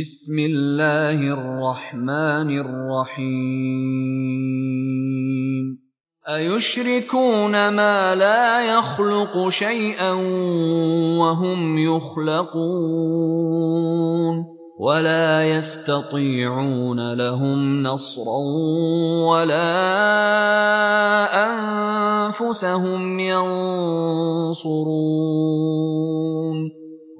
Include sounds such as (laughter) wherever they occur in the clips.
بسم الله الرحمن الرحيم. أيشركون ما لا يخلق شيئا وهم يخلقون؟ ولا يستطيعون لهم نصرا ولا أنفسهم ينصرون.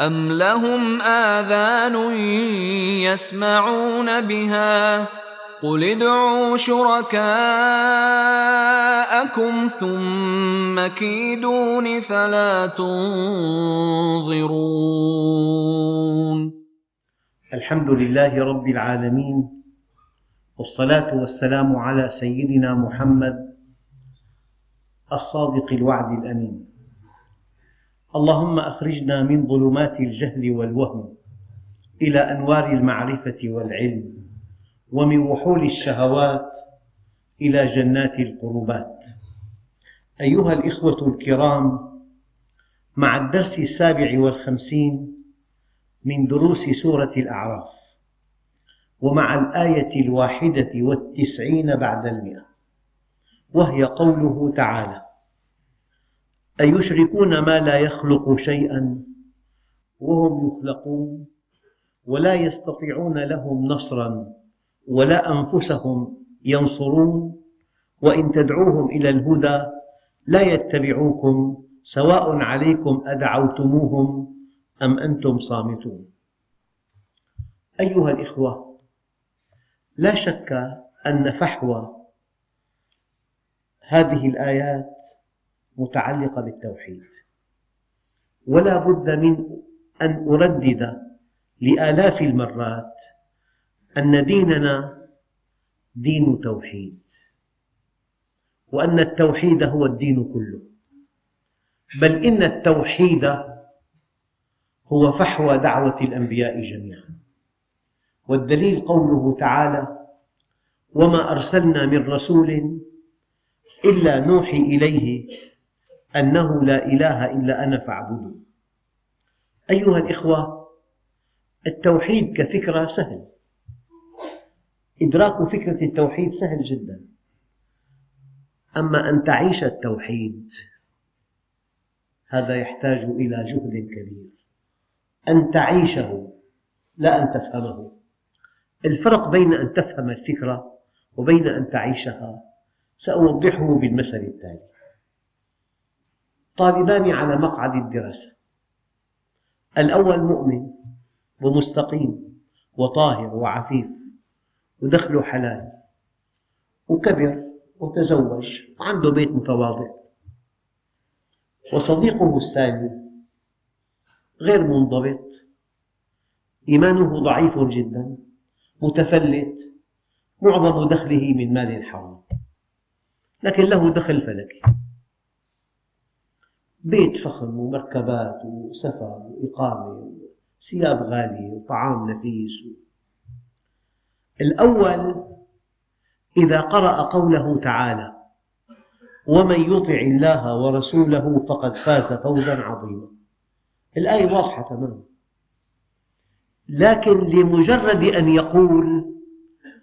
أم لهم آذان يسمعون بها قل ادعوا شركاءكم ثم كيدون فلا تنظرون الحمد لله رب العالمين والصلاة والسلام على سيدنا محمد الصادق الوعد الأمين. اللهم أخرجنا من ظلمات الجهل والوهم إلى أنوار المعرفة والعلم ومن وحول الشهوات إلى جنات القربات. أيها الإخوة الكرام مع الدرس السابع والخمسين من دروس سورة الأعراف ومع الآية الواحدة والتسعين بعد المئة وهي قوله تعالى أيشركون ما لا يخلق شيئا وهم يخلقون ولا يستطيعون لهم نصرا ولا أنفسهم ينصرون وإن تدعوهم إلى الهدى لا يتبعوكم سواء عليكم أدعوتموهم أم أنتم صامتون. أيها الإخوة لا شك أن فحوى هذه الآيات متعلقة بالتوحيد. ولا بد من أن أردد لآلاف المرات أن ديننا دين توحيد وأن التوحيد هو الدين كله. بل إن التوحيد هو فحوى دعوة الأنبياء جميعا. والدليل قوله تعالى وما أرسلنا من رسول إلا نوحي إليه أنه لا إله إلا أنا فاعبدون. أيها الإخوة التوحيد كفكرة سهل. إدراك فكرة التوحيد سهل جدا. أما أن تعيش التوحيد هذا يحتاج إلى جهد كبير. أن تعيشه لا أن تفهمه. الفرق بين أن تفهم الفكرة وبين أن تعيشها سأوضحه بالمثل التالي. طالبان على مقعد الدراسة. الأول مؤمن ومستقيم وطاهر وعفيف ودخله حلال وكبر وتزوج وعنده بيت متواضع. وصديقه الثاني غير منضبط إيمانه ضعيف جدا متفلت معظم دخله من مال حرام. لكن له دخل فلكي. بيت فخم ومركبات وسفر وإقامة وثياب غالية وطعام نفيس الأول إذا قرأ قوله تعالى ومن يطع الله ورسوله فقد فاز فوزا عظيما. الآية واضحة تماما. لكن لمجرد أن يقول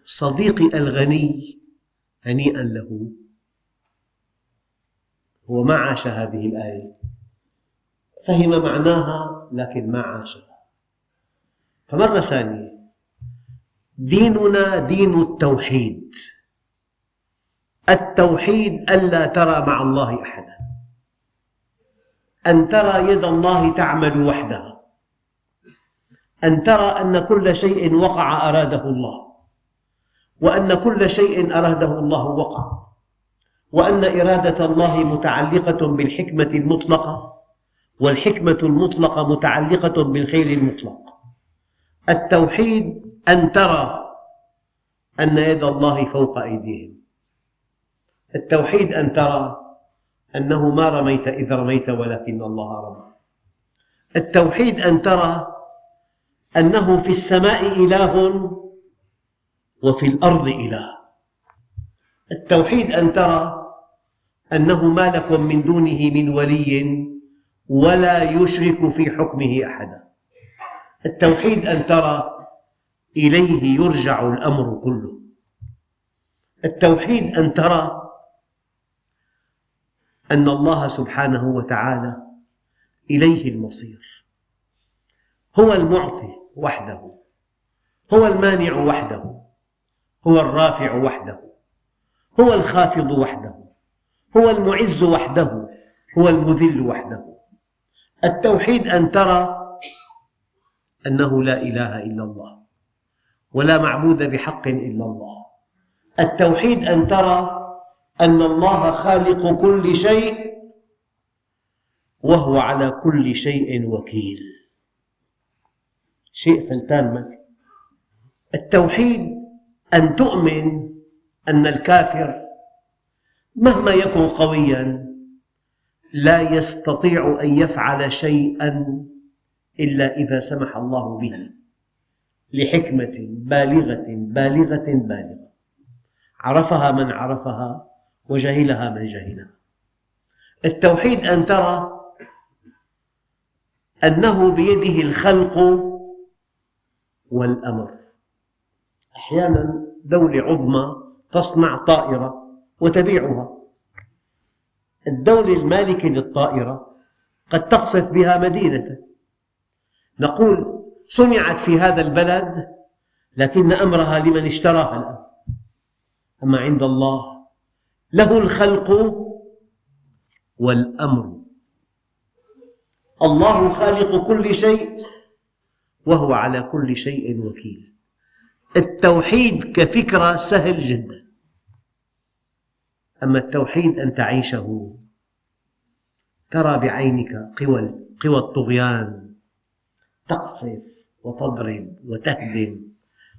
صديقي الغني هنيئا له. هو ما عاش هذه الآية. فهم معناها لكن ما عاشها فمرة ثانية ديننا دين التوحيد. التوحيد ألا ترى مع الله أحدا. أن ترى يد الله تعمل وحدها. أن ترى أن كل شيء وقع أراده الله. وأن كل شيء أراده الله وقع. وأن إرادة الله متعلقة بالحكمة المطلقة والحكمة المطلقة متعلقة بالخير المطلق. التوحيد أن ترى أن يد الله فوق أيديهم. التوحيد أن ترى أنه ما رميت إذ رميت ولكن الله رمى. التوحيد أن ترى أنه في السماء إله وفي الأرض إله. التوحيد أن ترى أنه ما لكم من دونه من ولي ولا يشرك في حكمه أحدا. التوحيد أن ترى إليه يرجع الأمر كله. التوحيد أن ترى أن الله سبحانه وتعالى إليه المصير. هو المعطي وحده. هو المانع وحده. هو الرافع وحده. هو الخافض وحده هو المعز وحده هو المذل وحده. التوحيد أن ترى أنه لا إله إلا الله ولا معبود بحق إلا الله. التوحيد أن ترى أن الله خالق كل شيء وهو على كل شيء وكيل. شيء فلتان ما التوحيد أن تؤمن أن الكافر مهما يكن قويا لا يستطيع أن يفعل شيئا إلا إذا سمح الله به لحكمة بالغة بالغة بالغة. عرفها من عرفها وجهلها من جهلها. التوحيد أن ترى أنه بيده الخلق والأمر. أحيانا دولة عظمى تصنع طائرة وتبيعها. الدولة المالكة للطائرة قد تقصف بها مدينة نقول صنعت في هذا البلد لكن أمرها لمن اشتراها الآن. أما عند الله له الخلق والأمر. الله خالق كل شيء وهو على كل شيء وكيل. التوحيد كفكرة سهل جدا. أما التوحيد أن تعيشه ترى بعينك قوى قوى الطغيان تقصف وتضرب وتهدم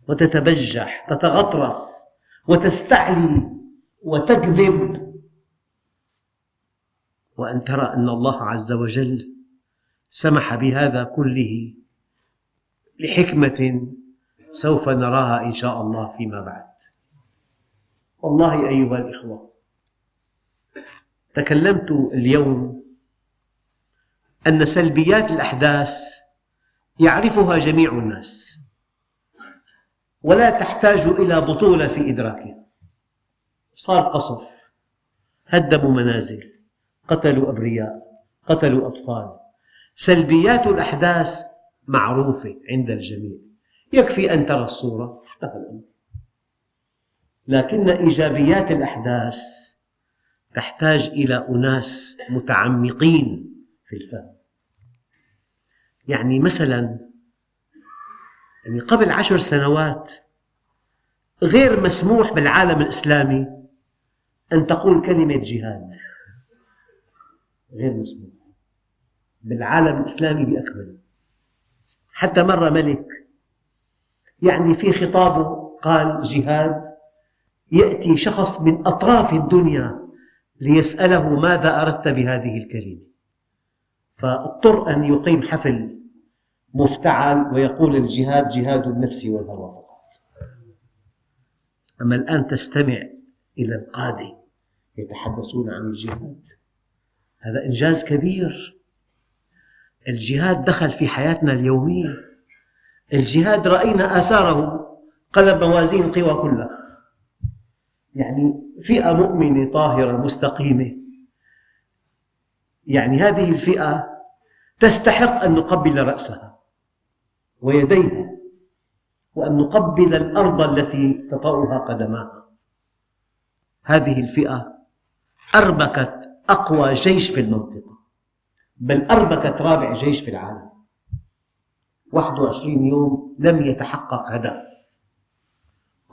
وتتبجح تتغطرس وتستعلي وتكذب. وأن ترى أن الله عز وجل سمح بهذا كله لحكمة سوف نراها إن شاء الله فيما بعد. والله أيها الإخوة تكلمت اليوم أن سلبيات الأحداث يعرفها جميع الناس ولا تحتاج إلى بطولة في إدراكها. صار قصف هدموا منازل قتلوا أبرياء قتلوا أطفال. سلبيات الأحداث معروفة عند الجميع. يكفي أن ترى الصورة. انتهى الأمر. لكن إيجابيات الأحداث تحتاج إلى أناس متعمقين في الفهم يعني مثلا يعني قبل عشر سنوات غير مسموح بالعالم الإسلامي أن تقول كلمة جهاد. غير مسموح. بالعالم الإسلامي بأكمله. حتى مرة ملك يعني في خطابه قال جهاد يأتي شخص من أطراف الدنيا ليسأله ماذا أردت بهذه الكلمة. فاضطر أن يقيم حفل مفتعل ويقول الجهاد جهاد النفس والهوى فقط. أما الآن تستمع إلى القادة يتحدثون عن الجهاد. هذا إنجاز كبير. الجهاد دخل في حياتنا اليومية. الجهاد رأينا آثاره قلب موازين القوى كلها. يعني فئة مؤمنة طاهرة مستقيمة. يعني هذه الفئة تستحق أن نقبل رأسها ويديها وأن نقبل الأرض التي تطأها قدماها هذه الفئة أربكت أقوى جيش في المنطقة بل أربكت رابع جيش في العالم. 21 يوم لم يتحقق هدف.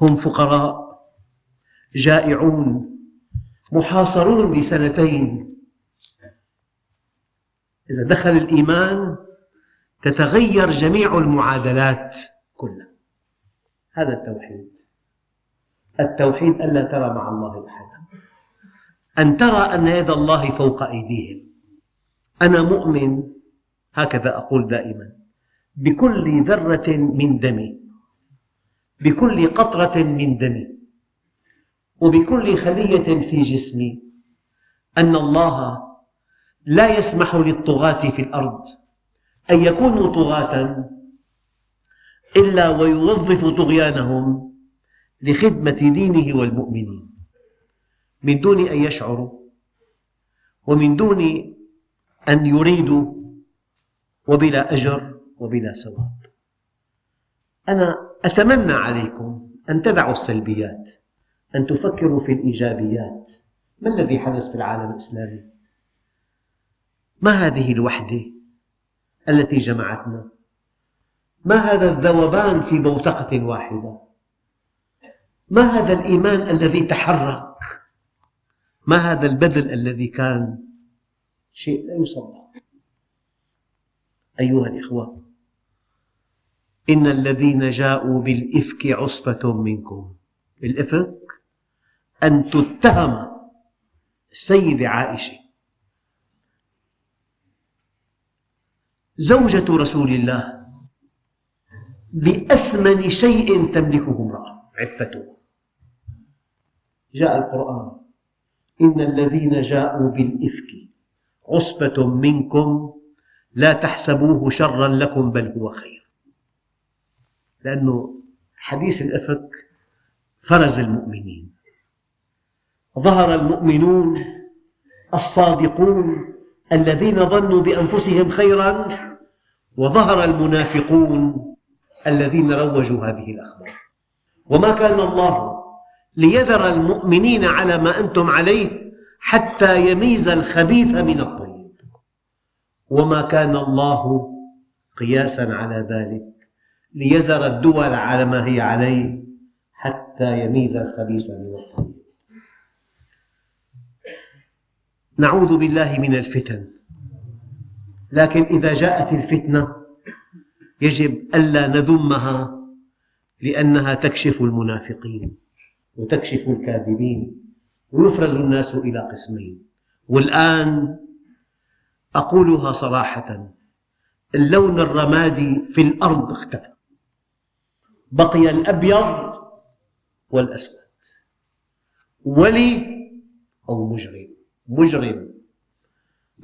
هم فقراء جائعون محاصرون لسنتين إذا دخل الإيمان تتغير جميع المعادلات كلها. هذا التوحيد. التوحيد ألا ترى مع الله أحدا. أن ترى أن يد الله فوق أيديهم. أنا مؤمن هكذا أقول دائما. بكل ذرة من دمي بكل قطرة من دمي وبكل خلية في جسمي أن الله لا يسمح للطغاة في الأرض أن يكونوا طغاة إلا ويوظف طغيانهم لخدمة دينه والمؤمنين. من دون أن يشعروا ومن دون أن يريدوا وبلا أجر وبلا ثواب أنا أتمنى عليكم أن تدعوا السلبيات أن تفكروا في الإيجابيات ما الذي حدث في العالم الإسلامي؟ ما هذه الوحدة التي جمعتنا؟ ما هذا الذوبان في بوتقة واحدة؟ ما هذا الإيمان الذي تحرك؟ ما هذا البذل الذي كان شيء لا يصدق أيها الإخوة إن الذين جاءوا بالإفك عصبة منكم. الإفك أن تتهم السيدة عائشة. زوجة رسول الله بأثمن شيء تملكه امرأة عفته. جاء القرآن. إن الذين جاءوا بالإفك عصبة منكم لا تحسبوه شرا لكم بل هو خير. لأنه حديث الإفك فرز المؤمنين. ظهر المؤمنون الصادقون الذين ظنوا بأنفسهم خيرا وظهر المنافقون الذين روجوا هذه الأخبار. وما كان الله ليذر المؤمنين على ما أنتم عليه حتى يميز الخبيث من الطيب. وما كان الله قياسا على ذلك. ليذر الدول على ما هي عليه حتى يميز الخبيث من الطيب. نعوذ بالله من الفتن. لكن إذا جاءت الفتنة يجب ألا نذمها لأنها تكشف المنافقين وتكشف الكاذبين ويفرز الناس إلى قسمين. والآن أقولها صراحة اللون الرمادي في الأرض اختفى. بقي الأبيض والأسود. ولي أو مجرم. مجرم.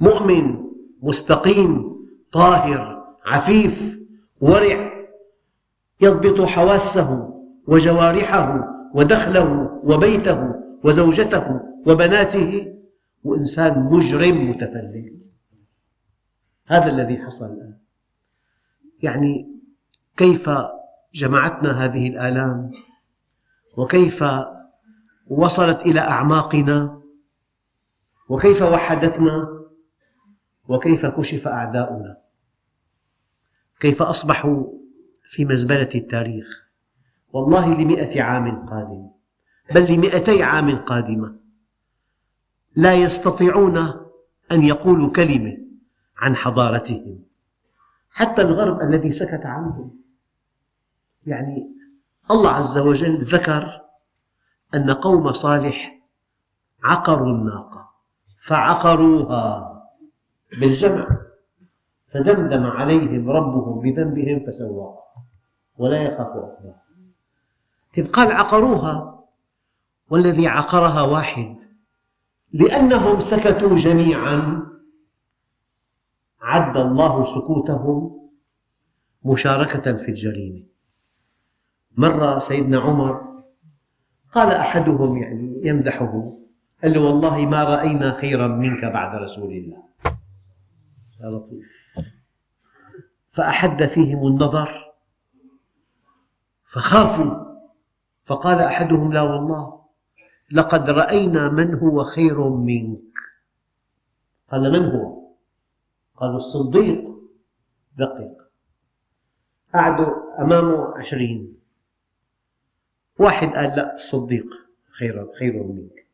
مؤمن مستقيم طاهر عفيف ورع. يضبط حواسه وجوارحه ودخله وبيته وزوجته وبناته. وإنسان مجرم متفلت. هذا الذي حصل الآن. يعني كيف جمعتنا هذه الآلام؟ وكيف وصلت إلى أعماقنا؟ وكيف وحدتنا؟ وكيف كشف أعداؤنا؟ كيف أصبحوا في مزبلة التاريخ؟ والله لمئة عام قادم بل لمئتي عام قادمة. لا يستطيعون أن يقولوا كلمة عن حضارتهم حتى الغرب الذي سكت عنهم. يعني الله عز وجل ذكر أن قوم صالح عقروا الناقة فعقروها بالجمع فدمدم عليهم ربهم بذنبهم فسواها ولا يخاف عقباها. طيب قال عقروها والذي عقرها واحد لأنهم سكتوا جميعا عد الله سكوتهم مشاركة في الجريمة. مرة سيدنا عمر قال أحدهم يعني يمدحه قال له والله ما رأينا خيرا منك بعد رسول الله. لطيف. فأحد فيهم النظر فخافوا فقال أحدهم لا والله لقد رأينا من هو خير منك. قال من هو؟ قالوا الصديق. دقيق. قعدوا أمامه عشرين. واحد قال لا الصديق خير خير منك.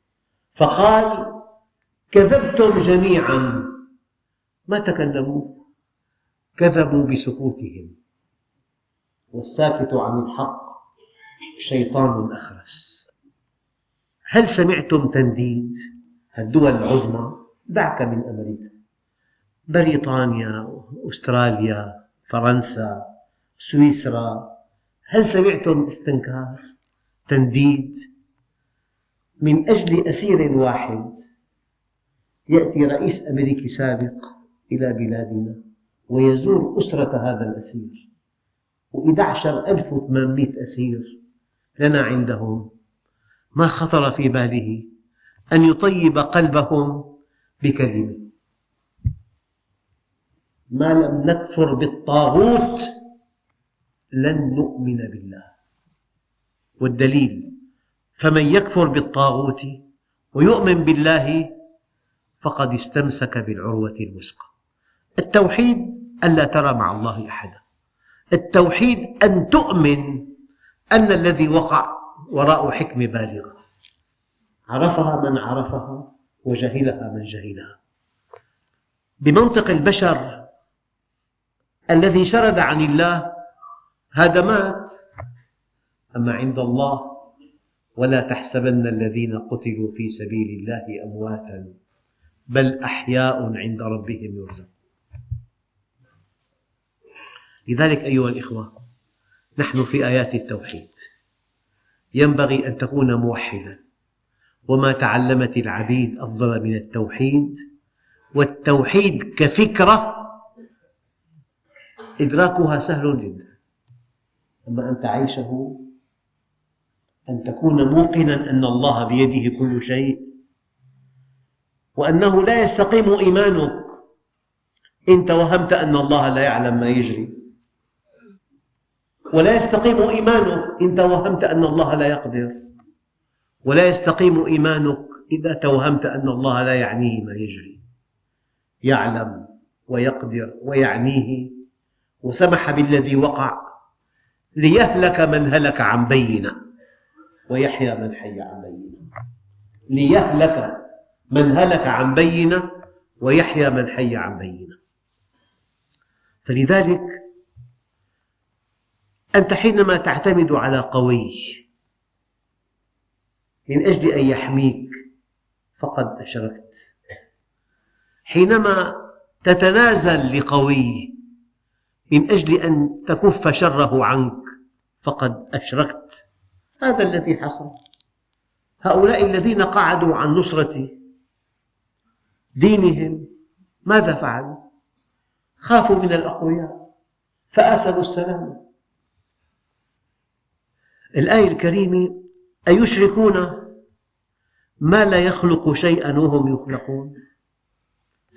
فقال كذبتم جميعا ما تكلموا كذبوا بسكوتهم. والساكت عن الحق شيطان أخرس. هل سمعتم تنديد؟ الدول العظمى دعك من أمريكا. بريطانيا أستراليا فرنسا سويسرا هل سمعتم استنكار؟ تنديد من أجل أسير واحد يأتي رئيس أمريكي سابق إلى بلادنا ويزور أسرة هذا الأسير. و11 ألف وثمانمئة أسير لنا عندهم. ما خطر في باله أن يطيب قلبهم بكلمة. ما لم نكفر بالطاغوت لن نؤمن بالله. والدليل فمن يكفر بالطاغوت ويؤمن بالله فقد استمسك بالعروة الوثقى. التوحيد ألا ترى مع الله أحدا. التوحيد أن تؤمن أن الذي وقع وراء حكمة بالغة. عرفها من عرفها وجهلها من جهلها. بمنطق البشر الذي شرد عن الله هذا مات أما عند الله؟ ولا تحسبن الذين قتلوا في سبيل الله أمواتا بل أحياء عند ربهم يرزقون. لذلك أيها الإخوة نحن في آيات التوحيد. ينبغي أن تكون موحدا وما تعلمت العبيد أفضل من التوحيد. والتوحيد كفكرة إدراكها سهل جدا. أما أن تعيشه أن تكون موقنا أن الله بيده كل شيء وأنه لا يستقيم إيمانك. إن توهمت أن الله لا يعلم ما يجري. ولا يستقيم إيمانك. إن توهمت أن الله لا يقدر. ولا يستقيم إيمانك إذا توهمت أن الله لا يعنيه ما يجري. يعلم ويقدر ويعنيه وسمح بالذي وقع ليهلك من هلك عن بينة. ويحيى من حي عن بينة. ليهلك من هلك عن بينة ويحيى من حي عن بينة. فلذلك أنت حينما تعتمد على قوي من أجل أن يحميك فقد أشركت. حينما تتنازل لقوي من أجل أن تكف شره عنك فقد أشركت. هذا الذي حصل. هؤلاء الذين قعدوا عن نصرة دينهم ماذا فعلوا؟ خافوا من الأقوياء فآثروا السلام. الآية الكريمة أيشركون؟ ما لا يخلق شيئا وهم يخلقون.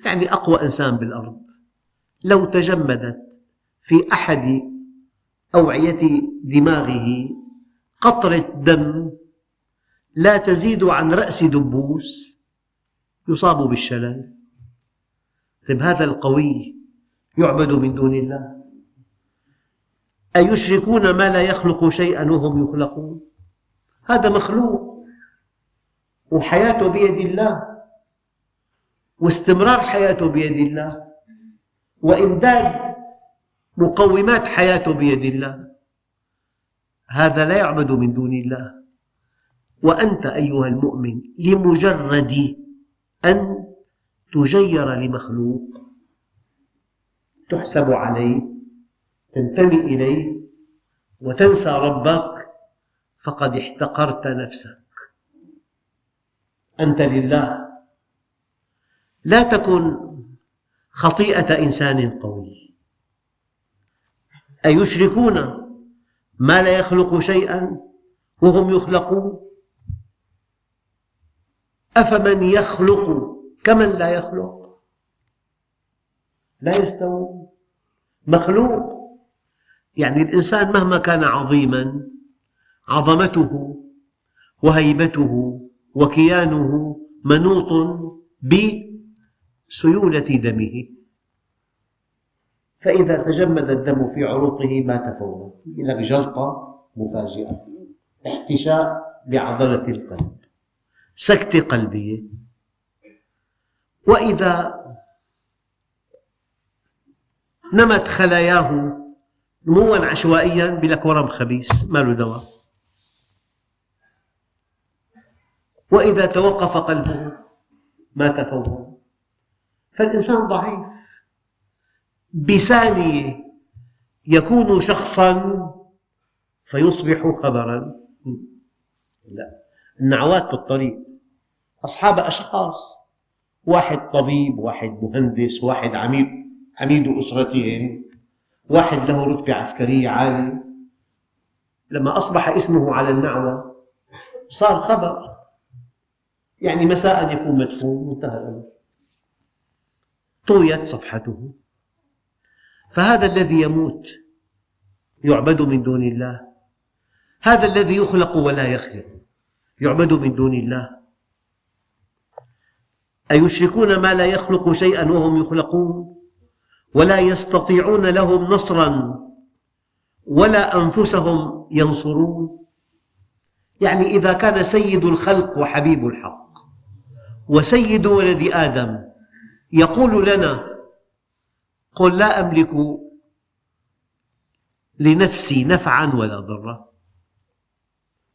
يعني أقوى إنسان بالأرض. لو تجمدت في أحد أوعية دماغه قطرة دم لا تزيد عن رأس دبوس يصاب بالشلل. طيب هذا القوي يعبد من دون الله. أيشركون ما لا يخلق شيئا وهم يخلقون؟ هذا مخلوق. وحياته بيد الله. واستمرار حياته بيد الله. وإمداد مقومات حياته بيد الله. هذا لا يعبد من دون الله. وأنت أيها المؤمن لمجرد أن تجير لمخلوق تحسب عليه تنتمي إليه وتنسى ربك فقد احتقرت نفسك. أنت لله. لا تكن خطيئة إنسان قوي. أيشركون؟ ما لا يخلق شيئا وهم يخلقون. أفمن يخلق كمن لا يخلق؟ لا يستوون. مخلوق يعني الإنسان مهما كان عظيما عظمته وهيبته وكيانه منوط بسيولة دمه. فإذا تجمد الدم في عروقه مات فورا. لك جلطة مفاجئة. احتشاء بعضلة القلب. سكتة قلبية وإذا نمت خلاياه نموا عشوائيا بلك ورم خبيث ما له دواء. وإذا توقف قلبه مات فورا. فالإنسان ضعيف. بثانية يكون شخصا فيصبح خبرا. لا النعوات بالطريق. أصحاب أشخاص. واحد طبيب واحد مهندس واحد عميد عميد أسرتهم. واحد له رتبة عسكرية عالية. لما أصبح اسمه على النعوة صار خبر. يعني مساء يكون مدفون وانتهى الأمر. طويت صفحته. فهذا الذي يموت يعبد من دون الله. هذا الذي يخلق ولا يخلق يعبد من دون الله. أيشركون ما لا يخلق شيئا وهم يخلقون؟ ولا يستطيعون لهم نصرا ولا أنفسهم ينصرون؟ يعني إذا كان سيد الخلق وحبيب الحق وسيد ولد آدم يقول لنا قل لا أملك لنفسي نفعا ولا ضرا.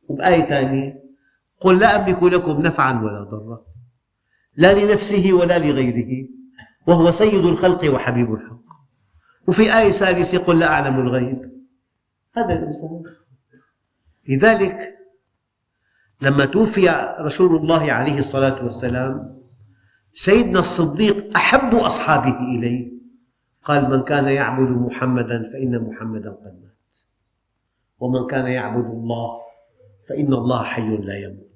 وبآية ثانية قل لا أملك لكم نفعا ولا ضرا. لا لنفسه ولا لغيره وهو سيد الخلق وحبيب الحق. وفي آية ثالثة قل لا أعلم الغيب. هذا الإنسان. لذلك لما توفي رسول الله عليه الصلاة والسلام سيدنا الصديق أحب أصحابه إليه. قال من كان يعبد محمدا فإن محمدا قد مات. ومن كان يعبد الله فإن الله حي لا يموت.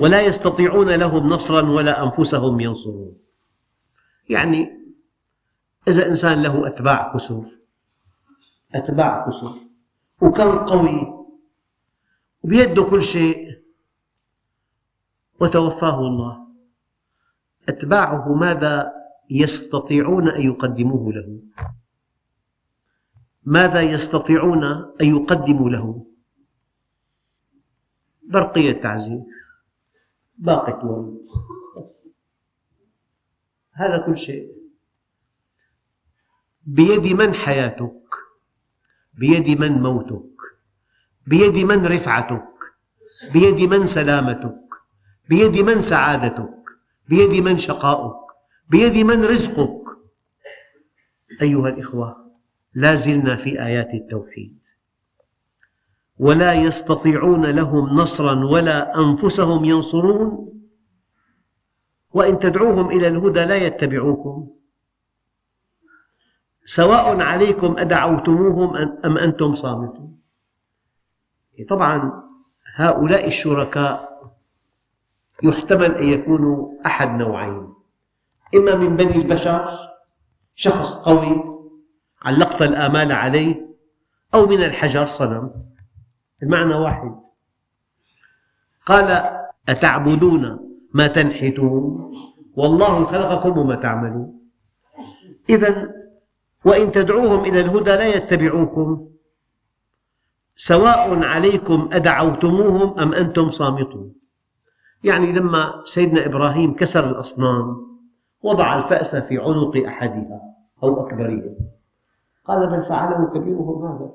ولا يستطيعون لهم نصرا ولا أنفسهم ينصرون. يعني إذا إنسان له أتباع كثر أتباع كثر وكان قوي وبيده كل شيء وتوفاه الله. أتباعه ماذا يستطيعون أن يقدموه له؟ ماذا يستطيعون أن يقدموا له؟ برقية تعزيز باقة ورد هذا كل شيء. بيد من حياتك؟ بيد من موتك؟ بيد من رفعتك؟ بيد من سلامتك؟ بيد من سعادتك؟ بيد من شقاؤك بيد من رزقك. أيها الإخوة لا زلنا في آيات التوحيد. ولا يستطيعون لهم نصرا ولا أنفسهم ينصرون. وإن تدعوهم إلى الهدى لا يتبعوكم. سواء عليكم أدعوتموهم أم أنتم صامتون. طبعا هؤلاء الشركاء يحتمل أن يكونوا أحد نوعين. إما من بني البشر شخص قوي علقت الآمال عليه أو من الحجر صنم. المعنى واحد. قال أتعبدون ما تنحتون؟ والله خلقكم وما تعملون. إذا وإن تدعوهم إلى الهدى لا يتبعوكم. سواء عليكم أدعوتموهم أم أنتم صامتون. يعني لما سيدنا إبراهيم كسر الأصنام وضع الفأس في عنق أحدها أو أكبرهم قال بل فعله كبيرهم هذا.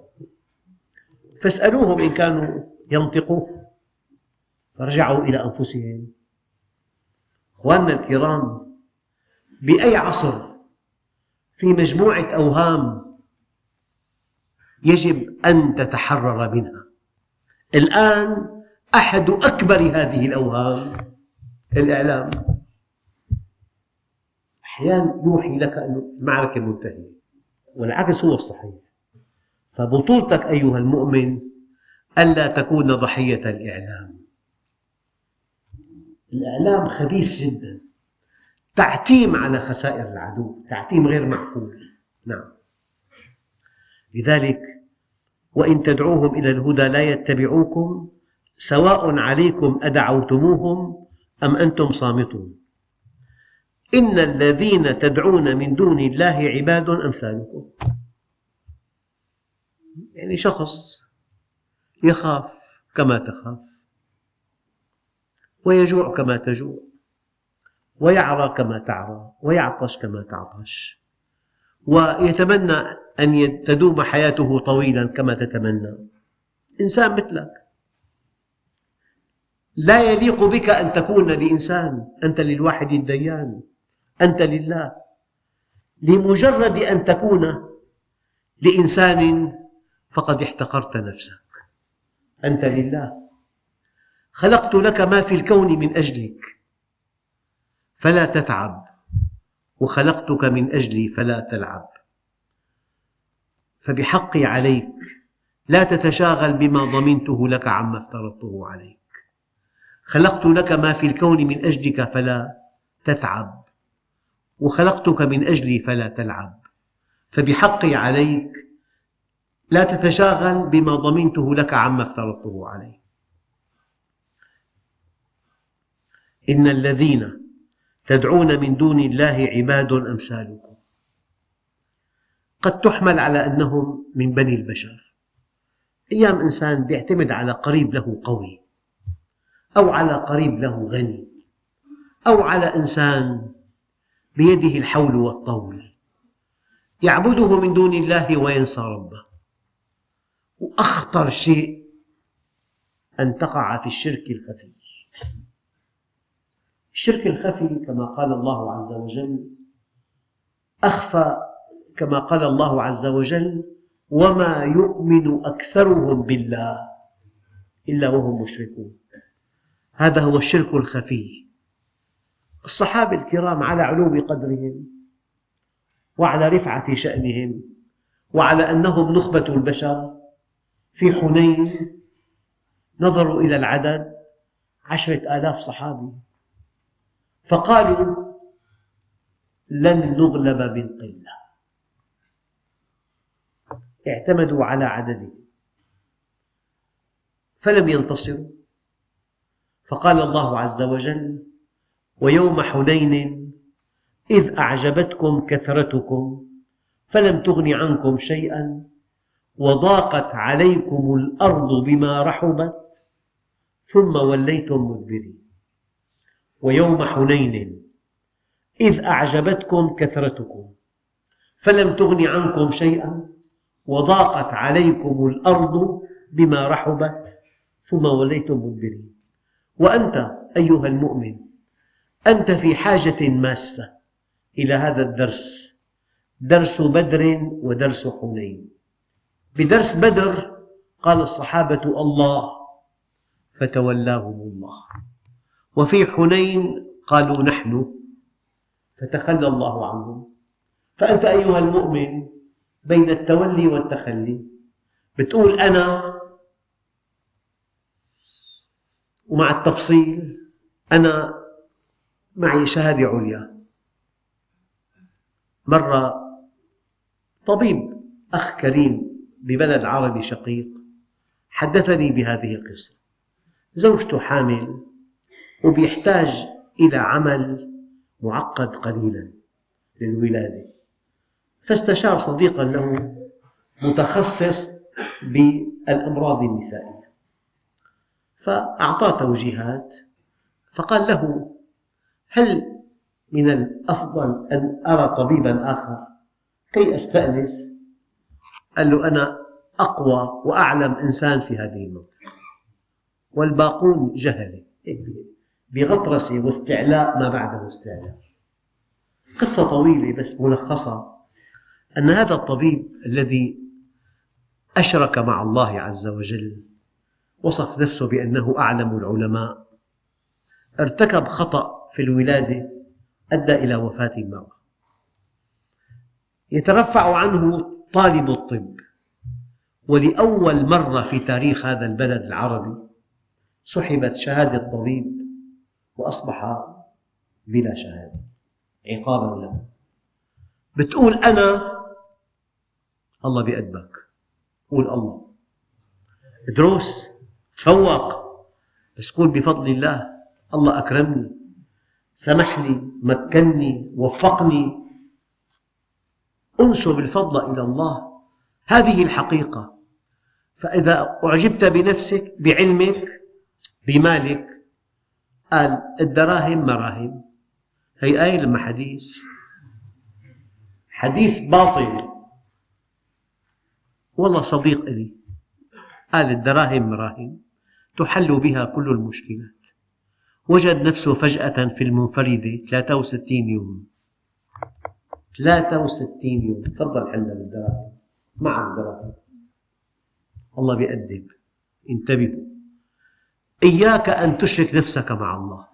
فاسألوهم إن كانوا ينطقون فرجعوا إلى أنفسهم. أخواننا الكرام بأي عصر في مجموعة أوهام يجب أن تتحرر منها؟ الآن أحد أكبر هذه الأوهام. الإعلام. أحيانا يوحي لك أن المعركة منتهية والعكس هو الصحيح. فبطولتك أيها المؤمن ألا تكون ضحية الإعلام. الإعلام خبيث جدا. تعتيم على خسائر العدو. تعتيم غير معقول نعم. لذلك وإن تدعوهم إلى الهدى لا يتبعوكم سواء عليكم أدعوتموهم أم أنتم صامتون. إن الذين تدعون من دون الله عباد أمثالكم. يعني شخص يخاف كما تخاف ويجوع كما تجوع ويعرى كما تعرى ويعطش كما تعطش ويتمنى أن تدوم حياته طويلا كما تتمنى. إنسان مثلك. لا يليق بك أن تكون لإنسان أنت للواحد الديان أنت لله. لمجرد أن تكون لإنسان فقد احتقرت نفسك. أنت لله. خلقت لك ما في الكون من أجلك فلا تتعب. وخلقتك من أجلي فلا تلعب. فبحقي عليك لا تتشاغل بما ضمنته لك عما افترضته عليك. خلقت لك ما في الكون من أجلك فلا تتعب وخلقتك من أجلي فلا تلعب. فبحقي عليك لا تتشاغل بما ضمنته لك عما افترضته عليك. إن الذين تدعون من دون الله عباد أمثالكم. قد تحمل على أنهم من بني البشر. أيام إنسان يعتمد على قريب له قوي. أو على قريب له غني أو على إنسان بيده الحول والطول. يعبده من دون الله وينسى ربه. وأخطر شيء أن تقع في الشرك الخفي. الشرك الخفي كما قال الله عز وجل أخفى كما قال الله عز وجل وما يؤمن أكثرهم بالله إلا وهم مشركون. هذا هو الشرك الخفي. الصحابة الكرام على علو قدرهم وعلى رفعة شأنهم وعلى أنهم نخبة البشر. في حنين نظروا إلى العدد عشرة آلاف صحابي. فقالوا لن نغلب بالقلة اعتمدوا على عددهم. فلم ينتصروا. فقال الله عز وجل ويوم حنين إذ أعجبتكم كثرتكم فلم تغن عنكم شيئا وضاقت عليكم الأرض بما رحبت ثم وليتم مدبرين ويوم حنين إذ أعجبتكم كثرتكم فلم تغن عنكم شيئا وضاقت عليكم الأرض بما رحبت ثم وليتم مدبرين. وأنت أيها المؤمن أنت في حاجة ماسة إلى هذا الدرس درس بدر ودرس حنين. بدرس بدر قال الصحابة الله فتولاهم الله. وفي حنين قالوا نحن فتخلى الله عنهم. فأنت أيها المؤمن بين التولي والتخلي بتقول أنا ومع التفصيل أنا معي شهادة عليا. مرة طبيب أخ كريم ببلد عربي شقيق حدثني بهذه القصة. زوجته حامل وبيحتاج إلى عمل معقد قليلا للولادة. فاستشار صديقا له متخصص بالأمراض النسائية. فأعطاه توجيهات فقال له هل من الأفضل أن أرى طبيبا آخر؟ كي أستأنس قال له أنا أقوى وأعلم إنسان في هذه المنطقة. والباقون جهلة بغطرسة واستعلاء ما بعده استعلاء. قصة طويلة بس ملخصة أن هذا الطبيب الذي أشرك مع الله عز وجل وصف نفسه بأنه أعلم العلماء. ارتكب خطأ في الولادة أدى إلى وفاة المرأة. يترفع عنه طالب الطب. ولأول مرة في تاريخ هذا البلد العربي سحبت شهادة طبيب وأصبح بلا شهادة عقابا له. بتقول أنا الله بيأدبك قول الله. ادرس تفوق. بس قول بفضل الله الله أكرمني سمح لي مكنني وفقني. انسب الفضل إلى الله. هذه الحقيقة. فإذا أعجبت بنفسك بعلمك بمالك قال الدراهم مراهم. هي آية لما حديث. حديث باطل. والله صديق لي قال الدراهم مراهم. تحل بها كل المشكلات. وجد نفسه فجأة في المنفردة 63 يوم. 63 يوم. تفضل حلنا بالدراهم معك دراهم الله بيأدب انتبهوا. إياك أن تشرك نفسك مع الله.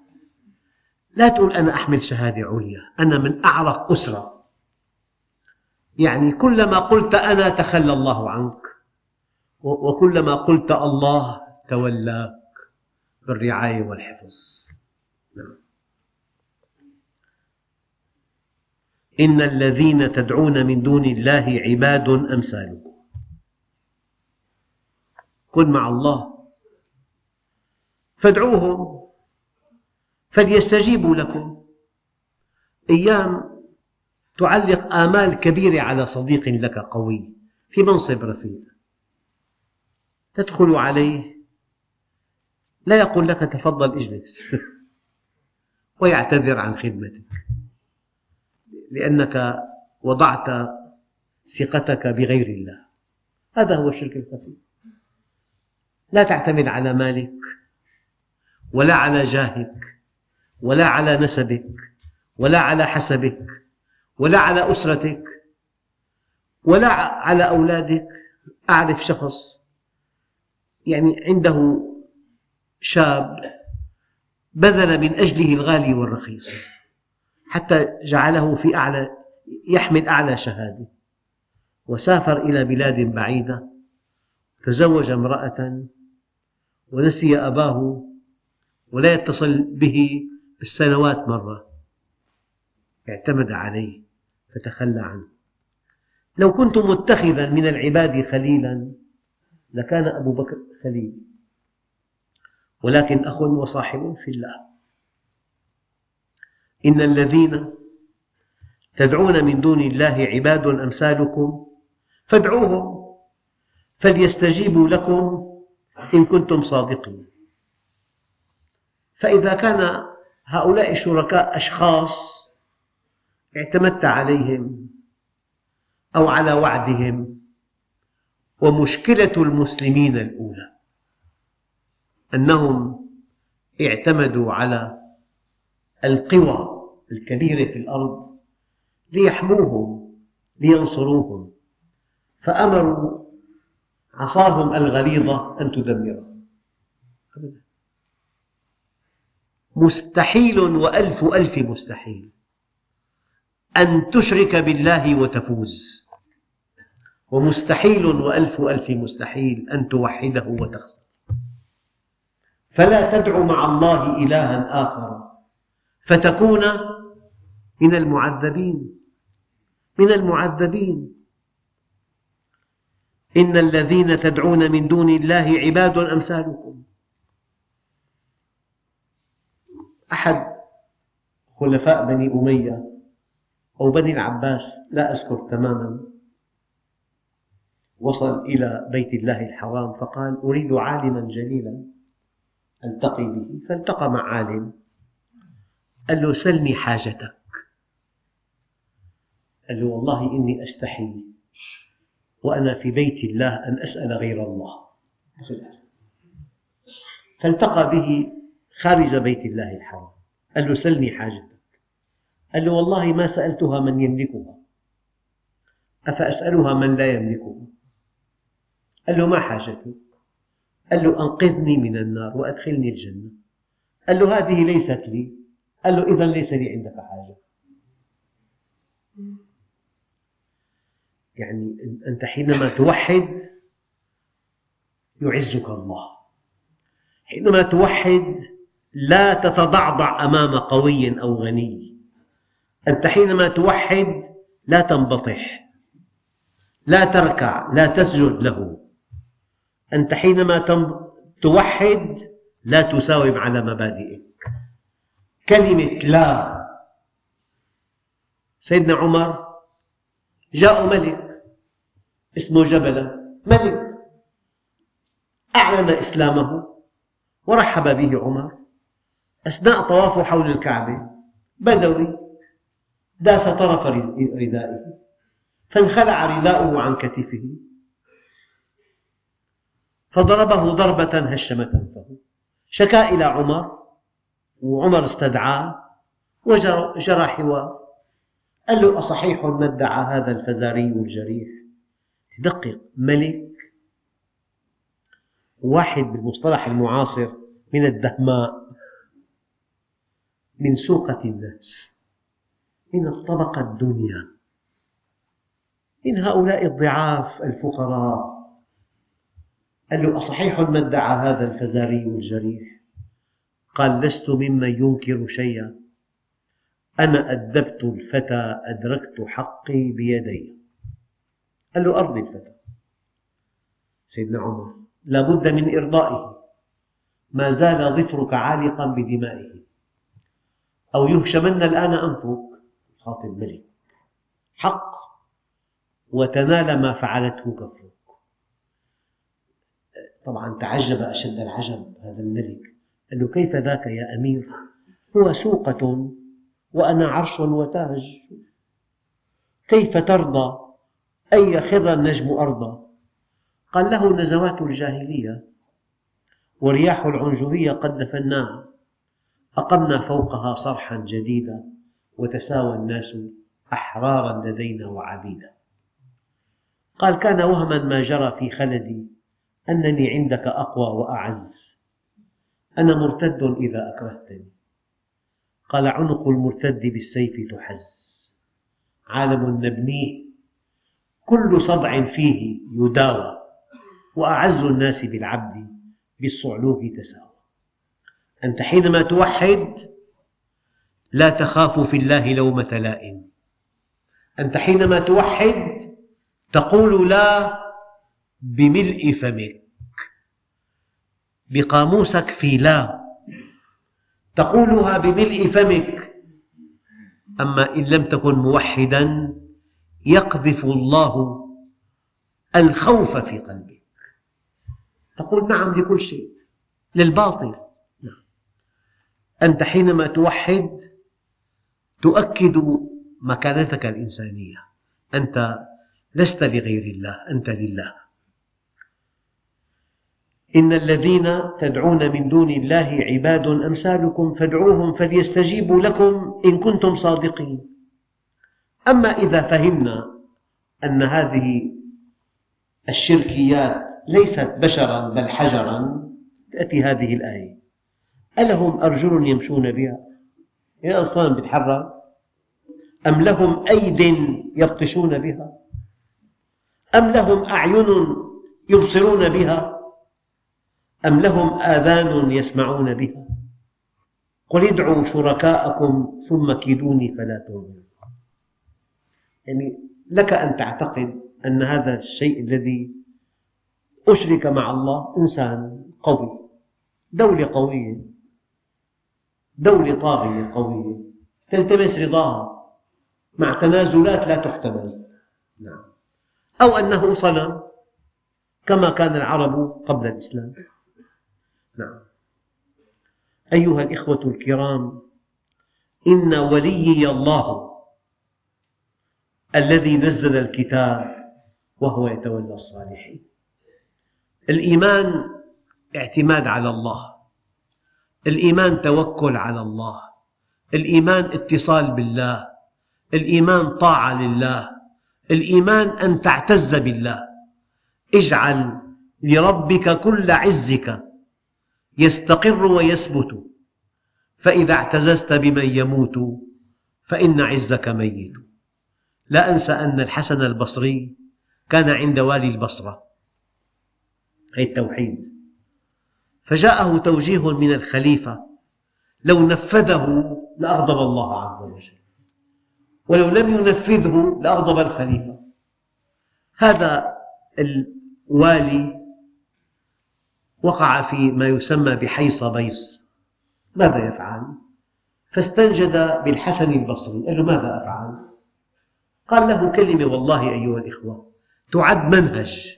لا تقول أنا أحمل شهادة عليا. أنا من أعرق أسرة. يعني كلما قلت أنا تخلى الله عنك. وكلما قلت الله تولاك بالرعاية والحفظ. نعم. إن الذين تدعون من دون الله عباد أمثالكم. كن مع الله. فادعوهم. فليستجيبوا لكم. أيام تعلق آمال كبيرة على صديق لك قوي في منصب رفيع تدخل عليه لا يقول لك تفضل اجلس. (laughs) ويعتذر عن خدمتك. لأنك وضعت ثقتك بغير الله. هذا هو الشرك الخفي. لا تعتمد على مالك ولا على جاهك ولا على نسبك ولا على حسبك ولا على أسرتك ولا على أولادك. أعرف شخص يعني عنده شاب بذل من أجله الغالي والرخيص حتى جعله في أعلى يحمل أعلى شهادة. وسافر إلى بلاد بعيدة تزوج امرأة ونسي أباه ولا يتصل به بالسنوات مرة. اعتمد عليه فتخلى عنه. لو كنت متخذا من العباد خليلا لكان أبو بكر خليل. ولكن أخ وصاحب في الله. إن الذين تدعون من دون الله عباد أمثالكم فادعوهم فليستجيبوا لكم إن كنتم صادقين. فإذا كان هؤلاء الشركاء أشخاص اعتمدت عليهم أو على وعدهم ومشكلة المسلمين الأولى أنهم اعتمدوا على القوى الكبيرة في الأرض ليحموهم لينصروهم. فأمروا عصاهم الغليظة أن تدمرهم. مستحيل وألف ألف مستحيل. أن تشرك بالله وتفوز. ومستحيل وألف ألف مستحيل أن توحده وتخسر. فلا تدع مع الله إلها آخر. فتكون من المعذبين من المعذبين. إن الذين تدعون من دون الله عباد أمثالكم. أحد خلفاء بني أمية أو بني العباس لا أذكر تماما وصل إلى بيت الله الحرام فقال أريد عالما جليلا. ألتقي به فالتقى مع عالم. قال له سلني حاجتك. قال له والله إني أستحي وأنا في بيت الله أن أسأل غير الله. فالتقى به خارج بيت الله الحرام. قال له سلني حاجتك. قال له والله ما سألتها من يملكها. أفأسألها من لا يملكها؟ قال له ما حاجتك؟ قال له أنقذني من النار وأدخلني الجنة. قال له هذه ليست لي. قال له إذا ليس لي عندك حاجة. يعني أنت حينما توحد يعزك الله. حينما توحد لا تتضعضع أمام قوي أو غني. أنت حينما توحد لا تنبطح لا تركع لا تسجد له. أنت حينما توحد لا تساوم على مبادئك. كلمة لا. سيدنا عمر جاء ملك اسمه جبلة ملك. أعلن إسلامه ورحب به عمر. أثناء طوافه حول الكعبة بدوي داس طرف ردائه فانخلع رداؤه عن كتفه. فضربه ضربة هشمت أنفه شكا إلى عمر وعمر استدعاه وجرى حوار. قال له أصحيح ما ادعى هذا الفزاري الجريح؟ دقق ملك واحد بالمصطلح المعاصر من الدهماء. من سوقة الناس من الطبقة الدنيا من هؤلاء الضعاف الفقراء. قال له أصحيح ما ادعى هذا الفزاري الجريح؟ قال لست ممن ينكر شيئا. أنا أدبت الفتى أدركت حقي بيدي. قال له أرضي الفتى. سيدنا عمر لا بد من إرضائه. ما زال ظفرك عالقا بدمائه. أو يهشمن الآن أنفك. خاطب ملك. حق. وتنال ما فعلته كفك. طبعا تعجب أشد العجب هذا الملك قال له كيف ذاك يا أمير؟ هو سوقة وأنا عرش وتاج. كيف ترضى؟ أن يخر النجم أرضا قال له نزوات الجاهلية ورياح العنجهية قد دفناها. أقمنا فوقها صرحا جديدا وتساوى الناس أحرارا لدينا وعبيدا. قال كان وهما ما جرى في خلدي أنني عندك أقوى وأعز. أنا مرتد إذا أكرهتني. قال عنق المرتد بالسيف تحز. عالم نبنيه. كل صدع فيه يداوى. وأعز الناس بالعبد بالصعلوك تساوى. أنت حينما توحد لا تخاف في الله لومة لائم. أنت حينما توحد تقول لا بملء فمك. بقاموسك في لا. تقولها بملء فمك. أما إن لم تكن موحدا يقذف الله الخوف في قلبك. تقول نعم لكل شيء. للباطل. نعم. أنت حينما توحد تؤكد مكانتك الإنسانية. أنت لست لغير الله أنت لله. إن الذين تدعون من دون الله عباد أمثالكم فادعوهم فليستجيبوا لكم إن كنتم صادقين. أما إذا فهمنا أن هذه الشركيات ليست بشرا بل حجرا تأتي هذه الآية. ألهم أرجل يمشون بها؟ يا أصلا بيتحرك أم لهم أيد يبطشون بها؟ أم لهم أعين يبصرون بها؟ أم لهم آذان يسمعون بها؟ قل ادعوا شركاءكم ثم كيدوني فلا تنظرون. يعني لك أن تعتقد أن هذا الشيء الذي أشرك مع الله إنسان قوي دولة قوية دولة طاغية قوية تلتمس رضاها مع تنازلات لا تحتمل. نعم. أو أنه صنم كما كان العرب قبل الإسلام. نعم. أيها الإخوة الكرام إن وليي الله الذي نزل الكتاب وهو يتولى الصالحين. الإيمان اعتماد على الله. الإيمان توكل على الله. الإيمان اتصال بالله. الإيمان طاعة لله. الإيمان أن تعتز بالله. اجعل لربك كل عزك يستقر ويثبت. فإذا اعتززت بمن يموت فإن عزك ميت. لا أنسى أن الحسن البصري كان عند والي البصرة أي التوحيد. فجاءه توجيه من الخليفة لو نفذه لأغضب الله عز وجل. ولو لم ينفذه لأغضب الخليفة. هذا الوالي وقع في ما يسمى بحيص بيص ماذا يفعل؟ فاستنجد بالحسن البصري قال له ماذا أفعل؟ قال له كلمة والله أيها الإخوة تعد منهج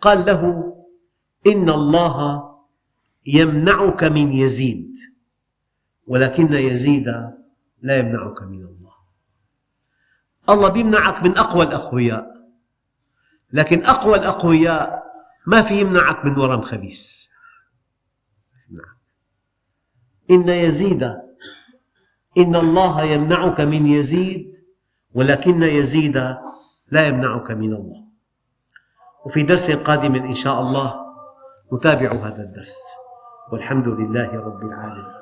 قال له إن الله يمنعك من يزيد ولكن يزيد لا يمنعك من الله الله يمنعك من أقوى الأقوياء لكن أقوى الأقوياء ما في يمنعك من ورم خبيث. إن يزيد إن الله يمنعك من يزيد ولكن يزيد لا يمنعك من الله. وفي درس قادم إن شاء الله نتابع هذا الدرس. والحمد لله رب العالمين.